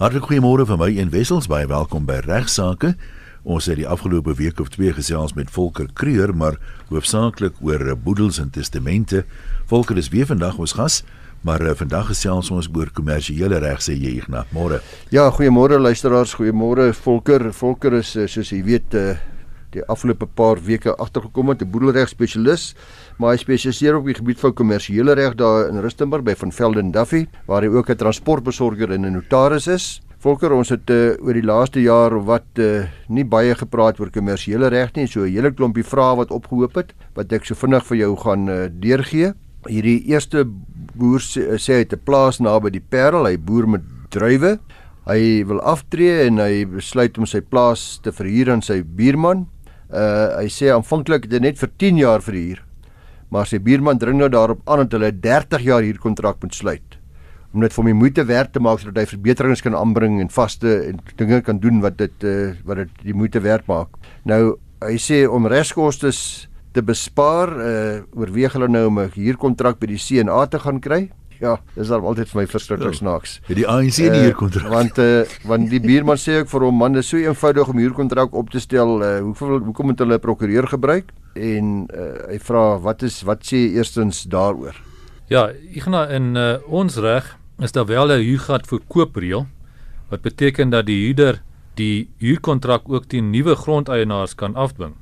Hartlik goeiemôre van my een Wessels baie welkom by Regsake. Ons het die afgelope week of twee gesels met Volker Kreur, maar hoofsaaklik oor boedels en testamente. Volker is weer vandag ons gas, maar uh, vandag gesels ons oor kommersiële reg sê jy Ignas. Môre. Ja, goeiemôre luisteraars, goeiemôre Volker. Volker is eh, soos jy weet uh, die afgelope paar weke agtergekom met 'n boedelreg spesialis, maar hy spesialiseer op die gebied van kommersiële reg daar in Rustenburg by Van Velden Duffy, waar hy ook 'n transportbesorger en 'n notaris is. Volker, ons het uh, oor die laaste jaar wat uh, nie baie gepraat oor kommersiële reg nie, so 'n hele klompie vrae wat opgehoop het wat ek so vinnig vir jou gaan uh, deurgee. Hierdie eerste boer sê, sê hy het 'n plaas naby die Parel, hy boer met druiwe. Hy wil aftree en hy besluit om sy plaas te verhuur aan sy buurman. Uh hy sê aanvanklik hy net vir 10 jaar verhuur. Maar sy buurman dring nou daarop aan dat hulle 30 jaar huurkontrak moet sluit om dit vir my moeite werd te maak sodat hy verbeterings kan aanbring en vaste en dinge kan doen wat dit uh, wat dit die moeite werd maak. Nou hy sê om reskoste te bespaar, uh, oorweeg hulle nou om 'n huurkontrak by die CNA te gaan kry. Ja, dis dan altyd vir my verskriklik ja. snaaks. Het die ANC nie uh, huurkontrak? Want uh, want die buurman sê ook vir hom man, dit is so eenvoudig om huurkontrak op te stel. Uh, hoeveel hoekom moet hulle 'n prokureur gebruik? En uh, hy vra wat is wat sê eerstens daaroor? Ja, ek gaan in uh, ons reg is daar wel 'n huurgat verkoopreël wat beteken dat die huurder die huurkontrak ook teen nuwe grondeienaars kan afdwing.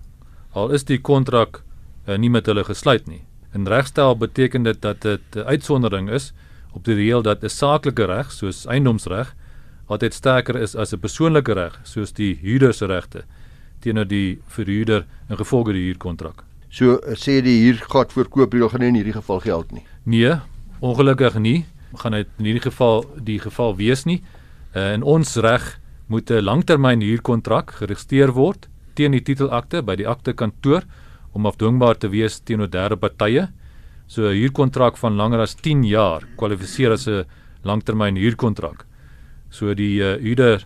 Al is die kontrak uh, nie met hulle gesluit nie. In regstel beteken dit dat dit 'n uitsondering is op die reël dat 'n saaklike reg soos eiendomsreg altyd sterker is as 'n persoonlike reg soos die huurder se regte teenoor die verhuurder in gevolge die huurkontrak. So sê die huurgat voorkoopreël gaan nie in hierdie geval geld nie. Nee, ongelukkig nie. Gaan dit in hierdie geval die geval wees nie. Uh, in ons reg moet 'n langtermyn huurkontrak geregistreer word teen die titelakte by die akte kantoor om afdwingbaar te wees teenoor derde partye. So 'n huurkontrak van langer as 10 jaar kwalifiseer as 'n langtermyn huurkontrak. So die uh, huurder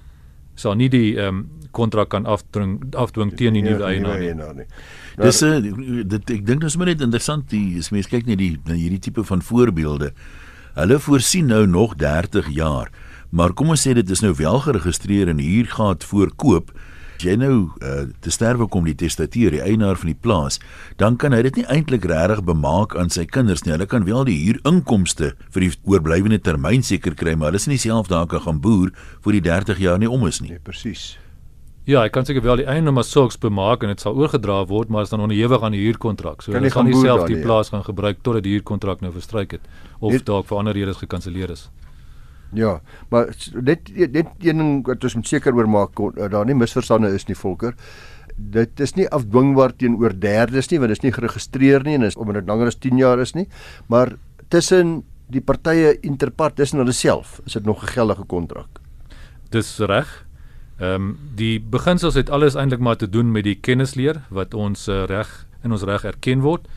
sal nie die ehm um, kontrak kan afdwing afdwing teen die nuwe eienaar nie. nie. Dis 'n uh, dit ek dink dit is maar net interessant die as mens kyk net die na hierdie tipe van voorbeelde. Hulle voorsien nou nog 30 jaar. Maar kom ons sê dit is nou wel geregistreer en hier gaan voorkoop jy nou uh, te sterwe kom die testateur, die eienaar van die plaas, dan kan hy dit nie eintlik regtig bemaak aan sy kinders nie. Hulle kan wel die huurinkomste vir die oorblywende termyn seker kry, maar hulle is nie self daar kan gaan boer vir die 30 jaar nie om is nie. Nee, presies. Ja, ek kan seker wel die eienaar maar sulks bemaak en dit sal oorgedra word, maar as dan onderhewig aan die huurkontrak. So hulle kan nie self die plaas gaan gebruik totdat die huurkontrak nou verstryk het of dalk vir ander redes gekanselleer is. Ja, maar net net een ding wat ons moet seker oor maak daar nie misverstande is nie Volker. Dit is nie afdwingbaar teenoor derdes nie want dit is nie geregistreer nie en is omdat dit langer as 10 jaar is nie, maar tussen die partye interpart tussen hulle self is dit nog 'n geldige kontrak. Dis reg. Ehm um, die beginsels het alles eintlik maar te doen met die kennisleer wat ons uh, reg in ons reg erken word.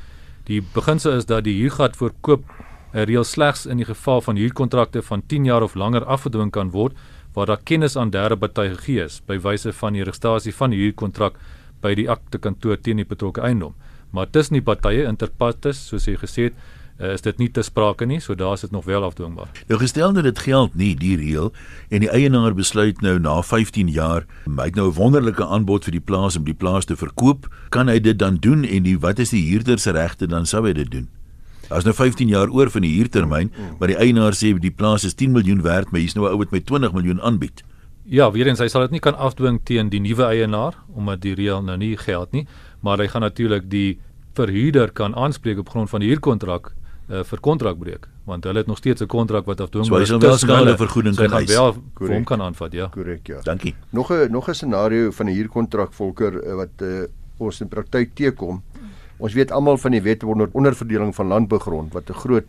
Die beginsel is dat die huurgat voorkoop 'n reël slegs in die geval van huurkontrakte van 10 jaar of langer afgedwing kan word waar daar kennis aan derde party gegee is by wyse van die registrasie van die huurkontrak by die akte kantoor teen die betrokke eiendom. Maar tussen die partye interpartes, soos jy gesê het, uh, is dit nie te sprake nie, so daar is dit nog wel afdwingbaar. Nou gestel dat dit geld nie die reël en die eienaar besluit nou na 15 jaar, hy het nou 'n wonderlike aanbod vir die plaas om die plaas te verkoop, kan hy dit dan doen en die wat is die huurder se regte dan sou hy dit doen? As nou 15 jaar oor van die huurtermyn, maar die eienaar sê die plaas is 10 miljoen werd, maar hier's nou 'n ou wat met 20 miljoen aanbied. Ja, weer eens hy sal dit nie kan afdwing teen die nuwe eienaar omdat die reël nou nie geld nie, maar hy gaan natuurlik die verhuurder kan aanspreek op grond van die huurkontrak uh, vir kontrakbreuk want hulle het nog steeds 'n kontrak wat afdwingbaar is. So hy sal wel skade vergoeding kan hy wel hom kan aanvat, ja. Korrek, ja. Dankie. Nog 'n nog 'n scenario van 'n huurkontrak volker uh, wat uh, ons in praktyk teekom. Ons weet almal van die wet onder onderverdeling van landbougrond wat 'n groot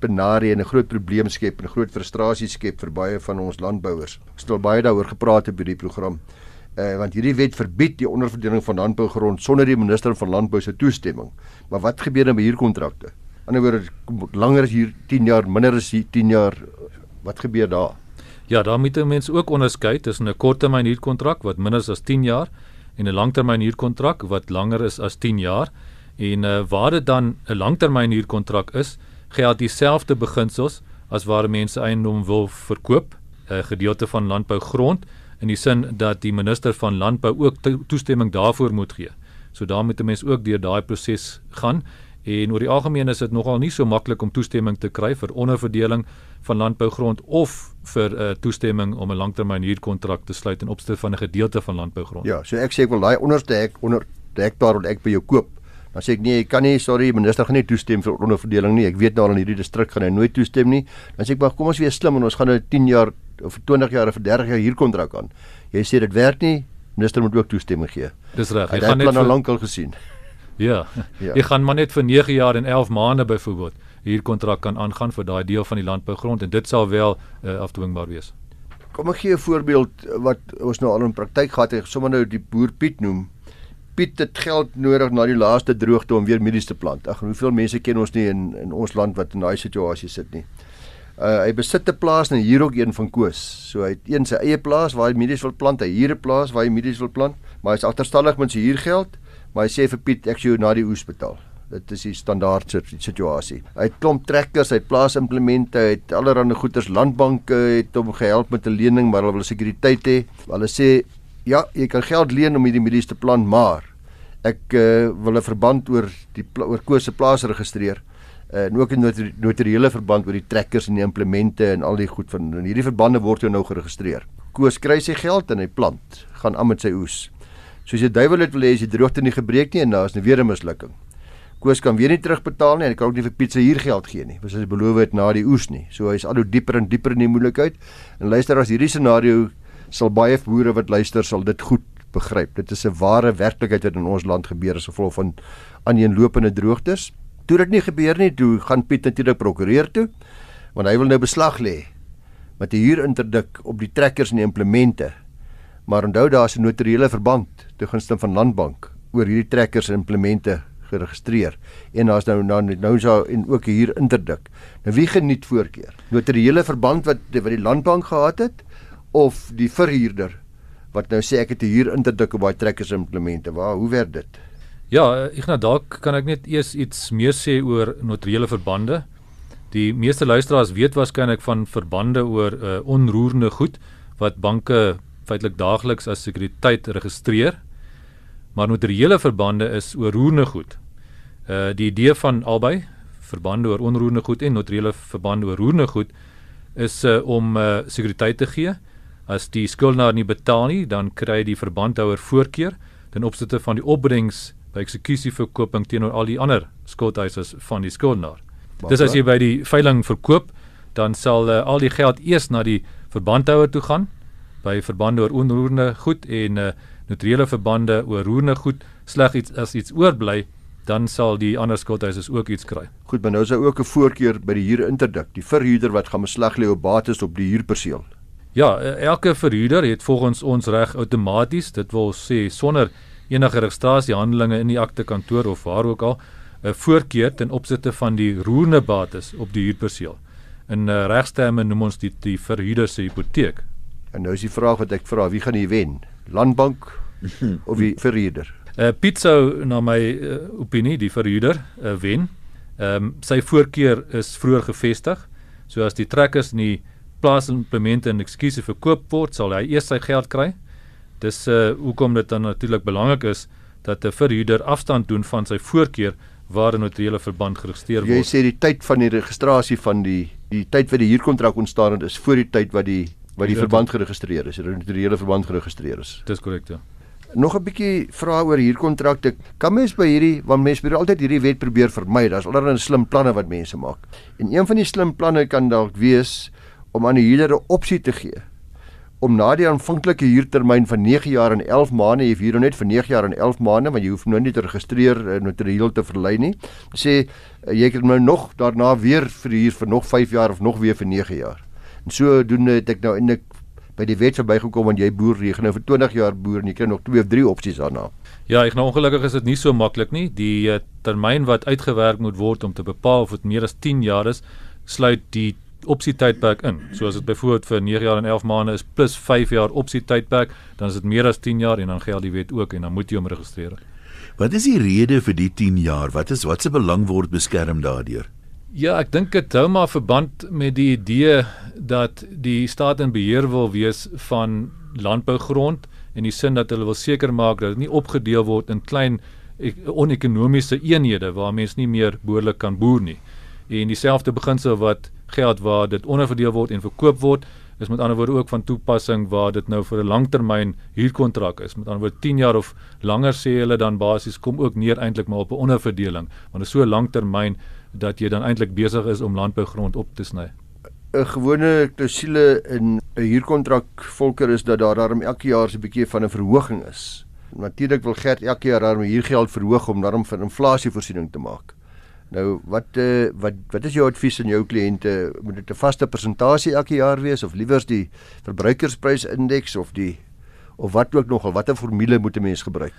benarie en 'n groot probleem skep en groot frustrasie skep vir baie van ons landbouers. Ons het al baie daaroor gepraat op hierdie program. Eh uh, want hierdie wet verbied die onderverdeling van landbougrond sonder die minister van landbou se toestemming. Maar wat gebeur dan by huurkontrakte? Aan die ander woord langer as hier 10 jaar, minder as 10 jaar, wat gebeur daar? Ja, daar moet mense ook onderskei tussen 'n korttermyn huurkontrak wat minder as 10 jaar en 'n langtermyn huurkontrak wat langer is as 10 jaar en uh, waar dit dan 'n langtermyn huurkontrak is, geld dieselfde beginsels as waar mense eiendom wil verkoop 'n gedeelte van landbougrond in die sin dat die minister van landbou ook to toestemming daarvoor moet gee. So daar moet 'n mens ook deur daai proses gaan en oor die algemeen is dit nogal nie so maklik om toestemming te kry vir onderverdeling van landbougrond of vir 'n uh, toestemming om 'n langtermyn huurkontrak te sluit in opstel van 'n gedeelte van landbougrond. Ja, so ek sê ek wil daai onderste hek onder hektaar wat ek by jou koop. Dan sê ek nee, ek kan nie, sorry, minister gaan nie toestem vir onderverdeling nie. Ek weet nou al in hierdie distrik gaan hy nooit toestem nie. Dan sê ek maar kom ons wees slim en ons gaan nou 10 jaar of 20 jaar of 30 jaar huurkontrak aan. Jy sê dit werk nie, minister moet ook toestemming gee. Dis reg. Ek gaan net nou lankal gesien. Ja. ja. Jy gaan maar net vir 9 jaar en 11 maande byvoorbeeld hier kontrak kan aangaan vir daai deel van die landbougrond en dit sal wel uh, afdwingbaar wees. Kom ek gee 'n voorbeeld wat ons nou al in praktyk gehad het, sommer nou die boer Piet noem. Piet het geld nodig na die laaste droogte om weer mielies te plant. Ag, hoeveel mense ken ons nie in in ons land wat in daai situasie sit nie. Uh, hy besit 'n plaas en hier ook een van Koos. So hy het een sy eie plaas waar hy mielies wil plant, hy huur 'n plaas waar hy mielies wil plant, maar hy's agterstallig met sy huurgeld maar hy sê vir Piet ek sou na die oes betaal. Dit is die standaard situasie. Hy het klomp trekkers, hy het plaasimplemente, hy het allerlei goederes, landbanke het hom gehelp met 'n lening, maar hulle wil sekuriteit hê. Hulle sê ja, jy kan geld leen om hierdie medies te plan, maar ek uh, wil 'n verband oor die oor Koos se plaas registreer uh, en ook 'n notariële verband oor die trekkers en die implemente en al die goed van en hierdie verbande word nou geregistreer. Koos kry sy geld en hy plant, gaan aan met sy oes. Soos die duiwel het wil hê as die droogte nie gebreek nie en daar is 'n nou weer 'n mislukking. Koos kan weer nie terugbetaal nie en hy kan ook nie vir Piet se huurgeld gee nie. Want hy beloof het na die oes nie. So hy's al hoe dieper en dieper in die moeilikheid. En luister as hierdie scenario sal baie boere wat luister sal dit goed begryp. Dit is 'n ware werklikheid wat in ons land gebeur as gevolg van aaneenlopende droogtes. Toe dit nie gebeur nie, toe gaan Piet natuurlik prokureur toe want hy wil nou beslag lê met 'n huurinterdik op die trekkers en die implemente Maar onthou daar's 'n notariële verband te gunste van Landbank oor hierdie trekkers en implemente geregistreer. En daar's nou nou nou so en ook hier interdik. Nou wie geniet voorkeur? Notariële verband wat wat die Landbank gehad het of die verhuurder wat nou sê ek het hier interdik op baie trekkers en implemente. Waar hoe werk dit? Ja, ek nou dalk kan ek net eers iets meer sê oor notariële verbande. Die meeste luisteraars weet waarskynlik van verbande oor uh, onroerende goed wat banke feitelik daagliks as sekuriteit registreer. Maar notariële verbande is oor roerende goed. Uh die idee van albei verbande oor onroerende goed en notariële verbande oor roerende goed is uh, om uh sekuriteit te gee. As die skuldenaar nie betaal nie, dan kry die verbandhouer voorkeur ten opsigte van die opbrengs by eksekusieverkoping teenoor al die ander skuldeisers van die skuldenaar. Dis as jy by die veiling verkoop, dan sal uh, al die geld eers na die verbandhouer toe gaan by verbande oor onroerende goed en uh, notariële verbande oor roerende goed sleg iets as iets oorbly dan sal die ander skuldeisers ook iets kry. Goed, maar nou is daar ook 'n voorkeur by die huurinterdik, die verhuurder wat gaan beslag lê op bates op die huurperseel. Ja, eh, elke verhuurder het volgens ons reg outomaties, dit wil sê sonder enige registrasiehandelinge in die akte kantoor of waar ook al, 'n voorkeur ten opsigte van die roerende bates op die huurperseel. In uh, regsterme noem ons dit die verhuurder se hipoteek En nou is die vraag wat ek vra, wie gaan hier wen? Landbank of die verhuurder? Uh Piet sou na my uh, opinie die verhuurder uh, wen. Ehm um, sy voorkeur is vroeër gevestig. So as die trekkers nie plaasimplemente en ekskuuse verkoop word, sal hy eers sy geld kry. Dis uh hoekom dit dan natuurlik belangrik is dat 'n verhuurder afstand doen van sy voorkeur waar 'n notariële verband geregistreer word. Jy sê die tyd van die registrasie van die die tyd wat die huurkontrak ontstaan het is voor die tyd wat die wat die verband geregistreer is, die hele verband geregistreer is. Dis korrek, ja. Nog 'n bietjie vrae oor huurkontrakte. Kan mens by hierdie want mense probeer altyd hierdie wet probeer vermy. Daar's allerlei slim planne wat mense maak. En een van die slim planne kan dalk wees om aan die huurder 'n opsie te gee om na die aanvanklike huurtermyn van 9 jaar en 11 maande, jy huur nou net vir 9 jaar en 11 maande, want jy hoef nou nie te registreer en notarieel te verlei nie. Sê jy kan nou nog daarna weer verhuur vir nog 5 jaar of nog weer vir 9 jaar. En so doen het ek nou eintlik by die wet verbygekom want jy boer jy gaan nou vir 20 jaar boer en jy kry nog twee of drie opsies daarna. Ja, ek nou ongelukkig is dit nie so maklik nie. Die uh, termyn wat uitgewerk moet word om te bepaal of dit meer as 10 jaar is, sluit die opsie tydperk in. So as dit byvoorbeeld vir 9 jaar en 11 maande is plus 5 jaar opsie tydperk, dan is dit meer as 10 jaar en dan geld die wet ook en dan moet jy hom registreer. Wat is die rede vir die 10 jaar? Wat is wat se belang word beskerm daardeur? Ja, ek dink dit hou maar verband met die idee dat die staat in beheer wil wees van landbougrond in die sin dat hulle wil seker maak dat dit nie opgedeel word in klein onekonomiese eenhede waar mense nie meer behoorlik kan boer nie. En dieselfde beginsel wat geld waar dit onderverdeel word en verkoop word, is met ander woorde ook van toepassing waar dit nou vir 'n langtermyn huurkontrak is. Met ander woorde 10 jaar of langer sê hulle dan basies kom ook neer eintlik maar op 'n onderverdeling, want dit is so langtermyn dat jy dan eintlik besig is om landbougrond op te sny. 'n Gewone klousule in 'n huurkontrak volker is dat daar daarom elke jaar so 'n bietjie van 'n verhoging is. Natuurlik wil Gert elke jaar daarom huurgeld verhoog om daarom vir inflasievoorsiening te maak. Nou wat uh, wat wat is jou advies aan jou kliënte? Moet dit 'n vaste persentasie elke jaar wees of liewer die verbruikersprysindeks of die of wat ook nogal watter formule moet 'n mens gebruik?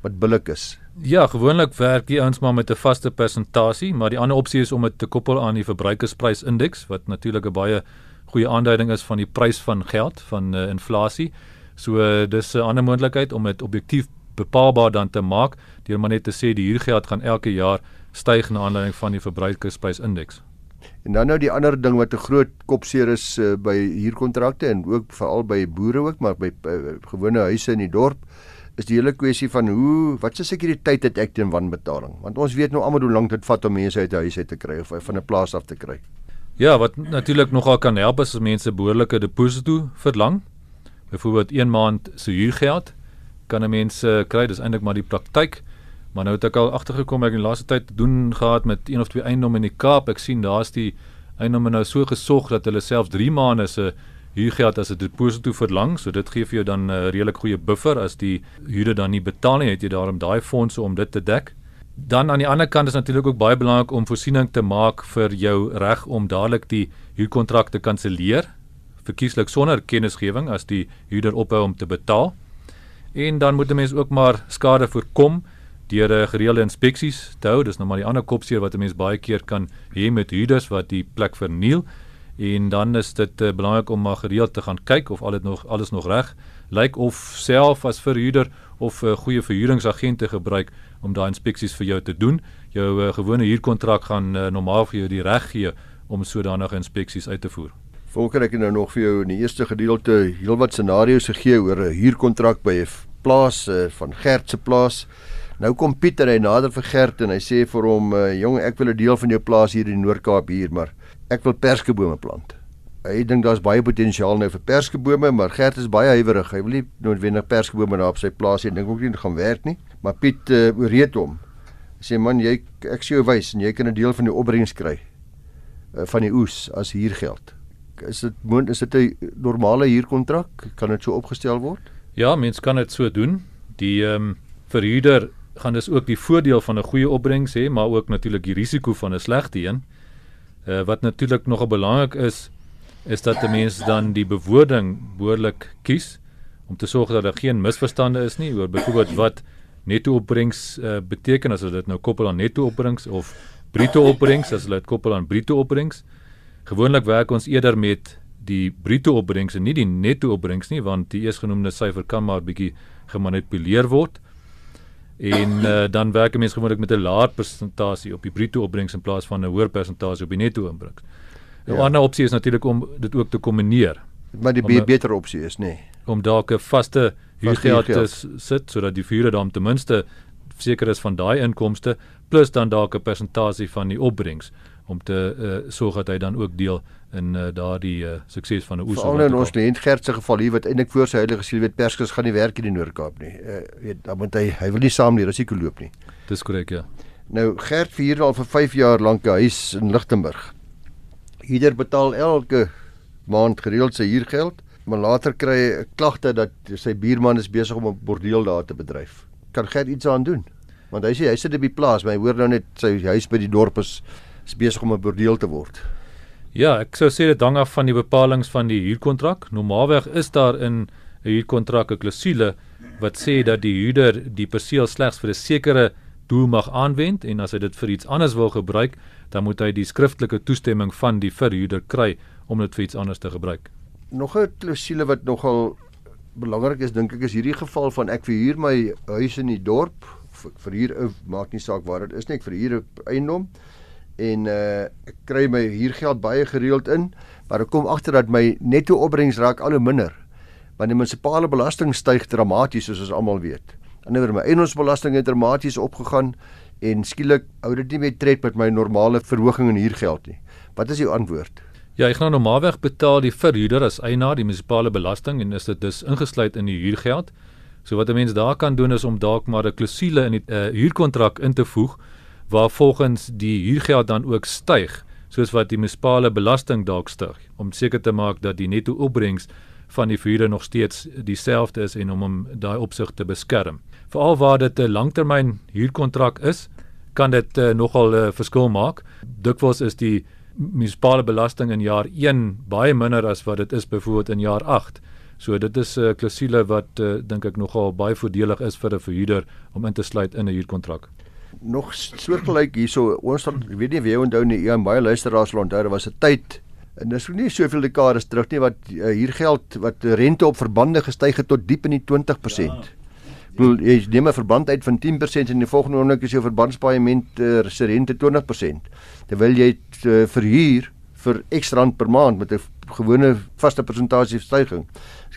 Wat billik is. Ja, gewoonlik werk die ouens maar met 'n vaste persentasie, maar die ander opsie is om dit te koppel aan die verbruikersprysindeks wat natuurlik 'n baie goeie aanduiding is van die prys van geld, van uh, inflasie. So uh, dis 'n ander moontlikheid om dit objektief bepaalbaar dan te maak deur maar net te sê die huurgeld gaan elke jaar styg na aanleiding van die verbruikersprysindeks. En dan nou die ander ding wat 'n groot kopseer is uh, by huurkontrakte en ook veral by boere ook, maar by uh, gewone huise in die dorp is die hele kwessie van hoe wat se sekuriteit het ek teen wanbetaling? Want ons weet nou almal hoe lank dit vat om mense uit 'n huis uit te kry of van 'n plaas af te kry. Ja, wat natuurlik nogal kan help is as mense behoorlike deposito verlang. Byvoorbeeld 1 maand se huurgeld kan 'n mens uh, kry, dis eintlik maar die praktyk. Maar nou het ek al agtergekom ek in die laaste tyd doen gehad met een of twee eiendomme in die Kaap. Ek sien daar's die eiendomme nou so gesog dat hulle selfs 3 maande se huurgeld as 'n deposito verlang. So dit gee vir jou dan 'n redelik goeie buffer as die huurder dan nie betaal nie, het jy daarom daai fondse om dit te dek. Dan aan die ander kant is natuurlik ook baie belangrik om voorsiening te maak vir jou reg om dadelik die huurkontrak te kanselleer verkieslik sonder kennisgewing as die huurder ophou om te betaal. En dan moet 'n mens ook maar skade voorkom deur 'n gereelde inspeksies te hou. Dis nou maar die ander kopseer wat 'n mens baie keer kan hê met huurders wat die plek verniel. En dan is dit uh, belangrik om maar gereeld te gaan kyk of al dit nog alles nog reg lyk of self as verhuurder of 'n uh, goeie verhuuringsagente gebruik om daai inspeksies vir jou te doen. Jou uh, gewone huurkontrak gaan uh, normaal vir jou die reg gee om sodanige inspeksies uit te voer. Volker ek nou nog vir jou in die eerste gedeelte heelwat scenario's gegee oor 'n huurkontrak by 'n plaas uh, van Gert se plaas. Nou kom Pieter hy nader vir Gert en hy sê vir hom uh, jong ek wil 'n deel van jou plaas hier in Noord-Kaap hier maar ek wil perskebome plant. Hy dink daar's baie potensiaal nou vir perskebome maar Gert is baie huiwerig. Hy wil nie noodwendig perskebome daar op sy plaas hê. Dink ook nie dit gaan werk nie. Maar Piet uh, ooreed hom. Hy sê man jy ek sê jou wys en jy kan 'n deel van die opbrengs kry uh, van die oes as huurgeld is dit moet is dit 'n normale huurkontrak? Kan dit so opgestel word? Ja, mens kan dit so doen. Die ehm um, verhuurder gaan dus ook die voordeel van 'n goeie opbrengs hê, maar ook natuurlik die risiko van 'n slegte een. Uh, wat natuurlik nogal belangrik is, is dat 'n mens dan die bewoording behoorlik kies om te sorg dat daar geen misverstande is nie oor byvoorbeeld wat netto opbrengs uh, beteken as dit nou koppel aan netto opbrengs of bruto opbrengs as dit koppel aan bruto opbrengs. Gewoonlik werk ons eerder met die bruto opbrengs en nie die netto opbrengs nie want die eersgenoemde syfer kan maar bietjie gemanipuleer word. En uh, dan werk mense gewoonlik met 'n laer persentasie op die bruto opbrengs in plaas van 'n hoër persentasie op die netto opbrengs. 'n ja. Ander opsie is natuurlik om dit ook te kombineer. Maar die om, beter opsie is nê nee. om dalk 'n vaste huurgeld te sit sodat die vuurder dan ten minste seker is van daai inkomste plus dan dalk 'n persentasie van die opbrengs om te uh, sorg dat hy dan ook deel in uh, daardie uh, sukses van 'n oes. Veral in ons kliënt Gert se geval hier wat eintlik voor sy heilige siel weet perskes gaan nie werk in die Noord-Kaap nie. Uh, weet dan moet hy hy wil nie saam die risiko loop nie. Dis korrek ja. Nou Gert vier al vir 5 jaar lank 'n huis in Lichtenburg. Hierdeur betaal elke maand gereeld sy huurgeld, maar later kry hy 'n klagte dat sy buurman is besig om 'n bordeel daar te bedryf. Kan Gert iets aan doen? Want hy sê hy sit op die plaas, maar hy hoor nou net sy huis by die dorp is is besig om 'n bordeel te word. Ja, ek sou sê dit hang af van die bepalinge van die huurkontrak. Normaalweg is daar in 'n huurkontrak 'n klousule wat sê dat die huurder die perseel slegs vir 'n sekere doel mag aanwend en as hy dit vir iets anders wil gebruik, dan moet hy die skriftelike toestemming van die verhuurder kry om dit vir iets anders te gebruik. Nog 'n klousule wat nogal belangrik is, dink ek is hierdie geval van ek verhuur my huis in die dorp, vir huur maak nie saak waar dit is nie, ek verhuur 'n eiendom en uh ek kry my huurgeld baie gereeld in, maar ek kom agter dat my netto opbrengs raak al hoe minder. Want die munisipale belasting styg dramaties soos ons almal weet. Anderswoorde my eiendomsbelasting het dramaties opgegaan en skielik hou dit nie meer tred met my normale verhoging in huurgeld nie. Wat is jou antwoord? Ja, ek gaan normaalweg betaal die verhuurder as eienaar die munisipale belasting en is dit dus ingesluit in die huurgeld. So wat 'n mens daar kan doen is om dalk maar 'n klousule in die uh, huurkontrak in te voeg waar volgens die huurgeld dan ook styg soos wat die munisipale belasting dalk styg om seker te maak dat die netto opbrengs van die verhuurder nog steeds dieselfde is en om hom daai opsig te beskerm. Veral waar dit 'n langtermyn huurkontrak is, kan dit uh, nogal 'n uh, verskil maak. Dikwels is die munisipale belasting in jaar 1 baie minder as wat dit is byvoorbeeld in jaar 8. So dit is 'n uh, klousule wat uh, dink ek nogal baie voordelig is vir 'n verhuurder om in te sluit in 'n huurkontrak. Nog soortgelyk hierso, ons dan ek weet nie wie onthou nie, ja, baie luisteraars sal onthou, daar was 'n tyd en dis nie soveel dekades terug nie wat uh, hier geld wat rente op verbande gestyg het tot diep in die 20%. Ja bedoel jy neem 'n verband uit van 10% en die volgende oomblik is jou verbandspaaiement uh, se rente 20%. Terwyl jy uh, verhuur vir X rand per maand met 'n gewone vaste persentasie stygings.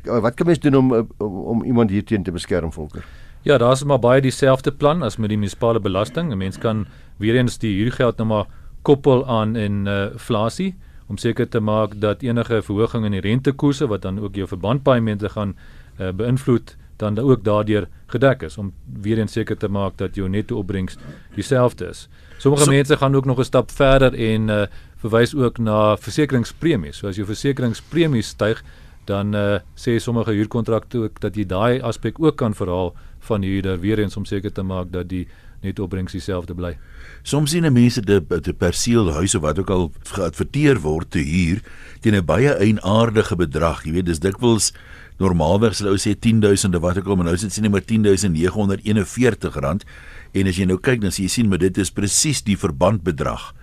Wat kan mens doen om om, om iemand hierteen te beskerm volker? Ja, daar's maar baie dieselfde plan as met die munisipale belasting. 'n Mens kan weer eens die huurgeld nou maar koppel aan in uh, inflasie om seker te maak dat enige verhoging in die rentekoerse wat dan ook jou verbandpaemente gaan uh, beïnvloed dan ook daardeur gedek is om weer eens seker te maak dat jou netto opbrengs dieselfde is. Sommige so, mense gaan ook nog 'n stap verder en uh, verwys ook na versekeringspremies. So as jou versekeringspremies styg, dan uh, sê sommige huurkontrakte ook dat jy daai aspek ook kan verhaal van die huurder weer eens om seker te maak dat die netto opbrengs dieselfde bly. Soms sien mense dit te perseel huise wat ook al geadverteer word te huur teen 'n baie eienaardige bedrag. Jy weet, dis dikwels normaalweg sou sê 10000 wat ek kom en nou sit sien net maar 10941 rand en as jy nou kyk dan sien jy sien maar dit is presies die verbandbedrag.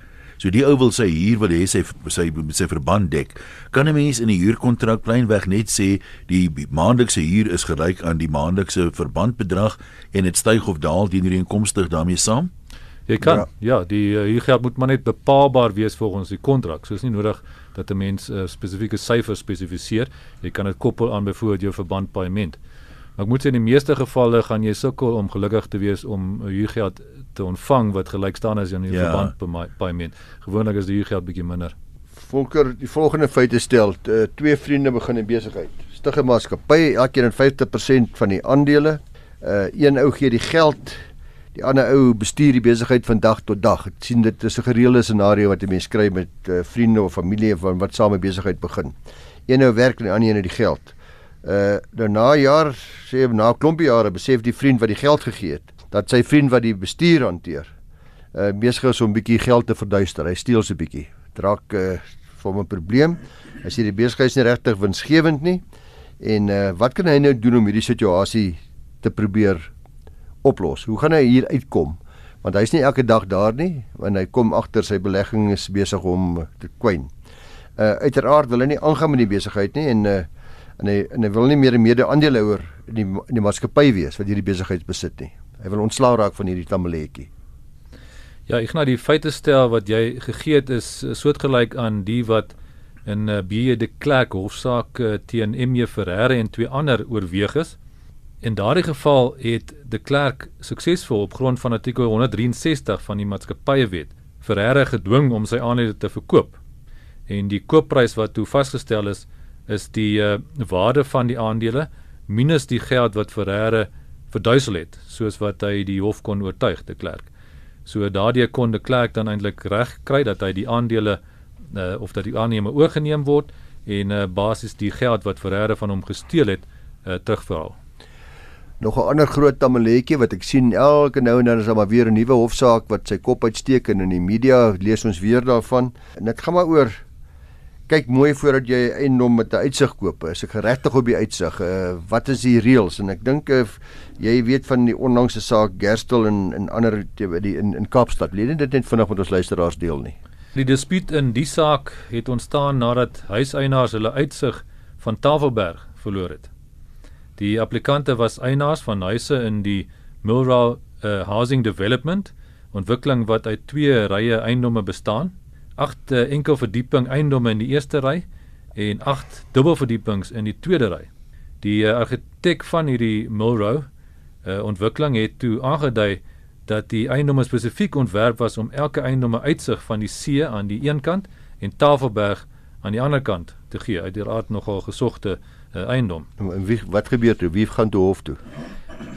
So die ou wil sy huur wil hê sy sy sy verband dek. Kan 'n mens in die huurkontrak pleinweg net sê die maandelikse huur is gelyk aan die maandelikse verbandbedrag en dit styg of daal teen die inkomste daarmee saam? Jy kan ja, ja die uh, huurgeld moet maar net bepaalbaar wees volgens die kontrak. So is nie nodig dat 'n mens 'n uh, spesifieke syfer spesifiseer. Jy kan dit koppel aan byvoorbeeld jou verbandpaaiement. Maar ek moet sê in die meeste gevalle gaan jy sukkel om gelukkig te wees om 'n huurgeld te ontvang wat gelyk staan as jou ja. verbandpaaiement. Gewoonlik is die huurgeld bietjie minder. Volker, die volgende feite stel, uh, twee vriende begin 'n besigheid. Stig 'n maatskappy, elkeen in 50% van die aandele. Uh een ou gee die geld die ander ou bestuur die besigheid van dag tot dag. Ek sien dit is 'n gereelde scenario wat 'n mens kry met uh, vriende of familie van wat saam 'n besigheid begin. Een nou werk en die ander een het die geld. Uh daarna jaar sê na 'n klompie jare besef die vriend wat die geld gegee het dat sy vriend wat die bestuur hanteer uh besig is om bietjie geld te verduister. Hy steel so bietjie. Draak uh vir 'n probleem. Hy sê die besigheid is nie regtig winsgewend nie. En uh wat kan hy nou doen om hierdie situasie te probeer oplos? Hoe gaan hy hier uitkom? Want hy's nie elke dag daar nie, want hy kom agter sy belegging is besig om te kwyn. Uh uiteraard wil hy nie aangaan met die besigheid nie en uh en hy en hy wil nie meer 'n mede-aandeelhouer in die in die maatskappy wees wat hierdie besigheid besit nie. Hy wil ontslaa raak van hierdie tamaletjie. Ja, ek gaan die feite stel wat jy gegee het is soortgelyk aan die wat in uh, B de Klerk hofsaak uh, teen MJ Ferreira en twee ander oorweeg is. In daardie geval het de Klerk suksesvol op grond van artikel 163 van die maatskappywet Ferreira gedwing om sy aandele te verkoop. En die koopprys wat toe vasgestel is, is die uh, waarde van die aandele minus die geld wat Ferreira verduisel het, soos wat hy die hof kon oortuig de Klerk. So daardie kon de Klerk dan eintlik reg kry dat hy die aandele uh, of dat die aanneme oorgeneem word en uh, basies die geld wat Ferreira van hom gesteel het, uh, terugverhaal. Nog 'n ander groot tamaletjie wat ek sien elke nou en dan is daar maar weer 'n nuwe hofsaak wat sy kop uitsteek en in die media lees ons weer daarvan. En dit gaan maar oor kyk mooi voordat jy eiendom met 'n uitsig koop. Is ek geregtig op die uitsig? Uh, wat is die reëls? En ek dink of jy weet van die onlangse saak Gerstel en en ander die in in Kaapstad. Lede dit net vinnig met ons luisteraars deel nie. Die dispuut in die saak het ontstaan nadat huiseienaars hulle uitsig van Tafelberg verloor het. Die applikante was eienaars van huise in die Milral uh, Housing Development ontwikkeling wat uit twee rye eiendomme bestaan. 8 uh, enkel verdieping eiendomme in die eerste ry en 8 dubbelverdiepings in die tweede ry. Die uh, argitek van hierdie Milrow uh, ontwikkeling het toe aangedui dat die eiendomme spesifiek ontwerp was om elke eiendom 'n uitsig van die see aan die een kant en Tafelberg aan die ander kant te gee. Uiteraard nogal gesogte uh, eiendom. En wie wat gebeur toe? Wie gaan toe hof toe?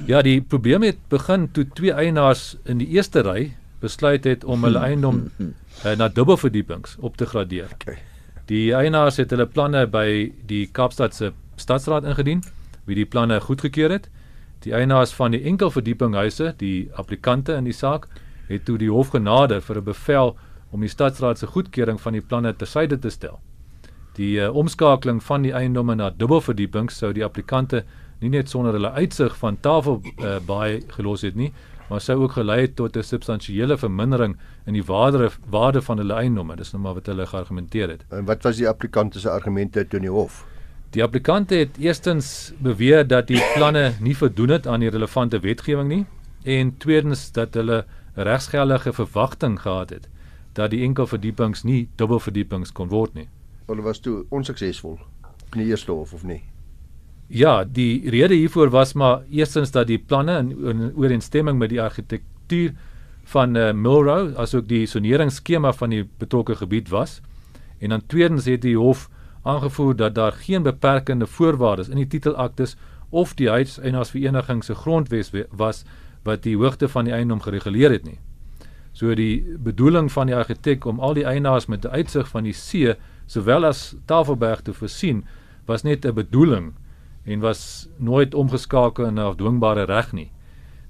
Ja, die probleem het begin toe twee eienaars in die eerste ry besluit het om hulle eiendom uh, na dubbelverdiepings op te gradeer. Okay. Die eienaars het hulle planne by die Kaapstad se stadsraad ingedien, wie die planne goedgekeur het. Die eienaars van die enkelverdiepinghuise, die applikante in die saak, het toe die hof genader vir 'n bevel om die stadsraad se goedkeuring van die planne tersyde te stel. Die uh, omskakeling van die eiendomme na dubbelverdiepings sou die applikante nie net sonder hulle uitsig van tafel uh, baie gelos het nie, maar sou ook gelei het tot 'n substansiële vermindering in die waarde waarde van hulle eiendomme. Dis nou maar wat hulle geargumenteer het. En wat was die applikante se argumente toe in die hof? Die applikante het eerstens beweer dat die planne nie voldoen het aan die relevante wetgewing nie en tweedens dat hulle regsgeldige verwagting gehad het dat die enkelverdiepings nie dubbelverdiepings kon word nie. Hulle was toe onsuksesvol in die eerste hof of nie? Ja, die rede hiervoor was maar eerstens dat die planne in, in ooreenstemming met die argitektuur van uh, Milrow asook die soneringsskema van die betrokke gebied was. En dan tweedens het die hof aangevoer dat daar geen beperkende voorwaardes in die titelaktes of die huiseienaarsvereniging se grondwet was wat die hoogte van die eiendom gereguleer het nie. So die bedoeling van die argitek om al die eienaars met 'n uitsig van die see sowel as Tafelberg te voorsien was net 'n bedoeling en was nooit omgeskakel in 'n afdwingbare reg nie.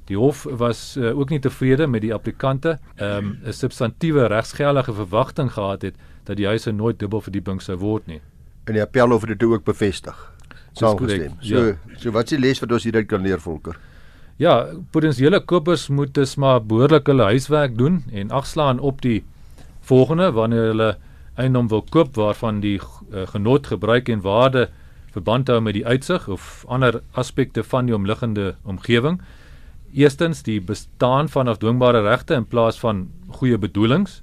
Die hof was uh, ook nie tevrede met die applikante ehm, 'n um, substantiëre regsgeldige verwagting gehad het dat die huise nooit dubbelverdieping sou word nie. En die appel oor dit ook bevestig. Saamgestem. So Ja. so wat is die les wat ons hieruit kan leer volker? Ja, potensiële kopers moet dus maar behoorlik hulle huiswerk doen en agslaan op die volgende wanneer hulle eiendom wil koop waarvan die uh, genot, gebruik en waarde verband hou met die uitsig of ander aspekte van die omliggende omgewing. Eerstens die bestaan van afdwingbare regte in plaas van goeie bedoelings.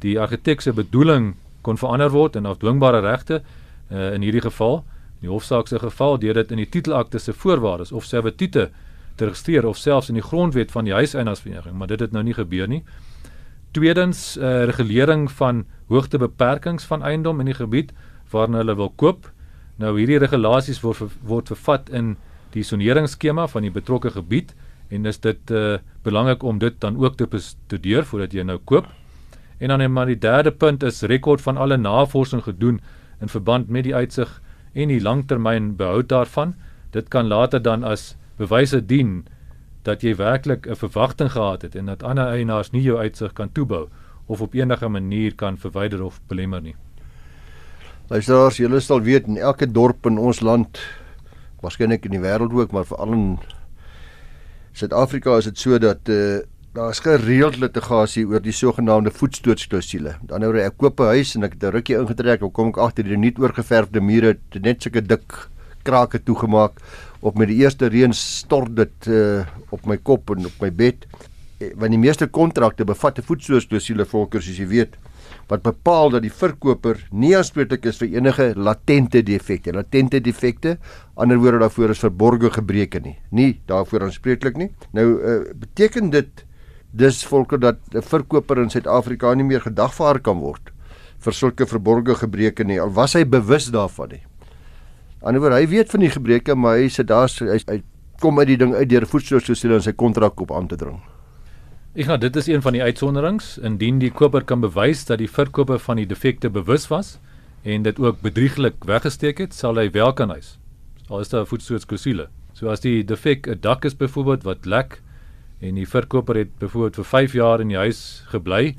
Die argitek se bedoeling kon verander word in afdwingbare regte uh, in hierdie geval. In die hofsaak se geval deur dit in die titelakte se voorwaardes of servitute te registreer of selfs in die grondwet van die huiseienaarsvereniging, maar dit het nou nie gebeur nie. Tweedens uh, regulering van hoogtebeperkings van eiendom in die gebied waarna hulle wil koop. Nou hierdie regulasies word word vervat in die soneringsskema van die betrokke gebied en is dit uh, belangrik om dit dan ook te bestudeer voordat jy nou koop. En dan net maar die derde punt is rekord van alle navorsing gedoen in verband met die uitsig en die langtermyn behoud daarvan. Dit kan later dan as bewyse dien dat jy werklik 'n verwagting gehad het en dat ander eienaars nie jou uitsig kan toebou of op enige manier kan verwyder of belemmer nie. Luisteraars, julle sal weet in elke dorp in ons land, waarskynlik in die wêreld ook, maar veral in Suid-Afrika is dit so dat uh, daar is gereeld litigasie oor die sogenaamde voetstootsklausule. Met ander woorde, ek koop 'n huis en ek het 'n rukkie ingetrek, dan kom ek agter die nuut oorgeverfde mure net sulke dik krake toegemaak op met die eerste reën stort dit uh, op my kop en op my bed. Eh, Want die meeste kontrakte bevat 'n voetstootsklausule volkers soos jy weet wat bepaal dat die verkoper nie aanspreeklik is vir enige latente defekte. Latente defekte, ander woorde daarvoor is verborgde gebreke nie. Nie daarvoor aanspreeklik nie. Nou uh, beteken dit dis volker dat 'n verkoper in Suid-Afrika nie meer gedagvaar kan word vir sulke verborgde gebreke nie. Al was hy bewus daarvan nie. Anderswoorde hy weet van die gebreke, maar hy sit daar hy, hy kom uit die ding uit deur voetstootsklausule in sy kontrak op aan te dring. Ek gaan dit is een van die uitsonderings indien die koper kan bewys dat die verkoper van die defekte bewus was en dit ook bedrieglik weggesteek het, sal hy wel kan eis. Al is daar 'n voetstootsklausule. So as die defek 'n dak is byvoorbeeld wat lek en die verkoper het byvoorbeeld vir 5 jaar in die huis gebly,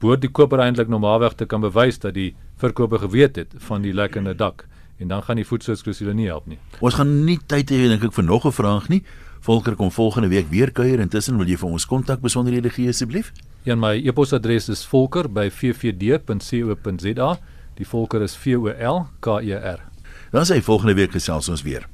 behoort die koper eintlik normaalweg te kan bewys dat die verkoper geweet het van die lekkende dak en dan gaan die voetstootsklausule nie help nie. Ons gaan nie tyd hê dink ek vir nog 'n vraag nie. Volker kom volgende week weer kuier. Intussen wil jy vir ons kontak besonderhede gee asseblief? Ja, my e-posadres is volker@ffd.co.za. Die volker is V O L K E R. Dan sê volgende week gesels ons weer.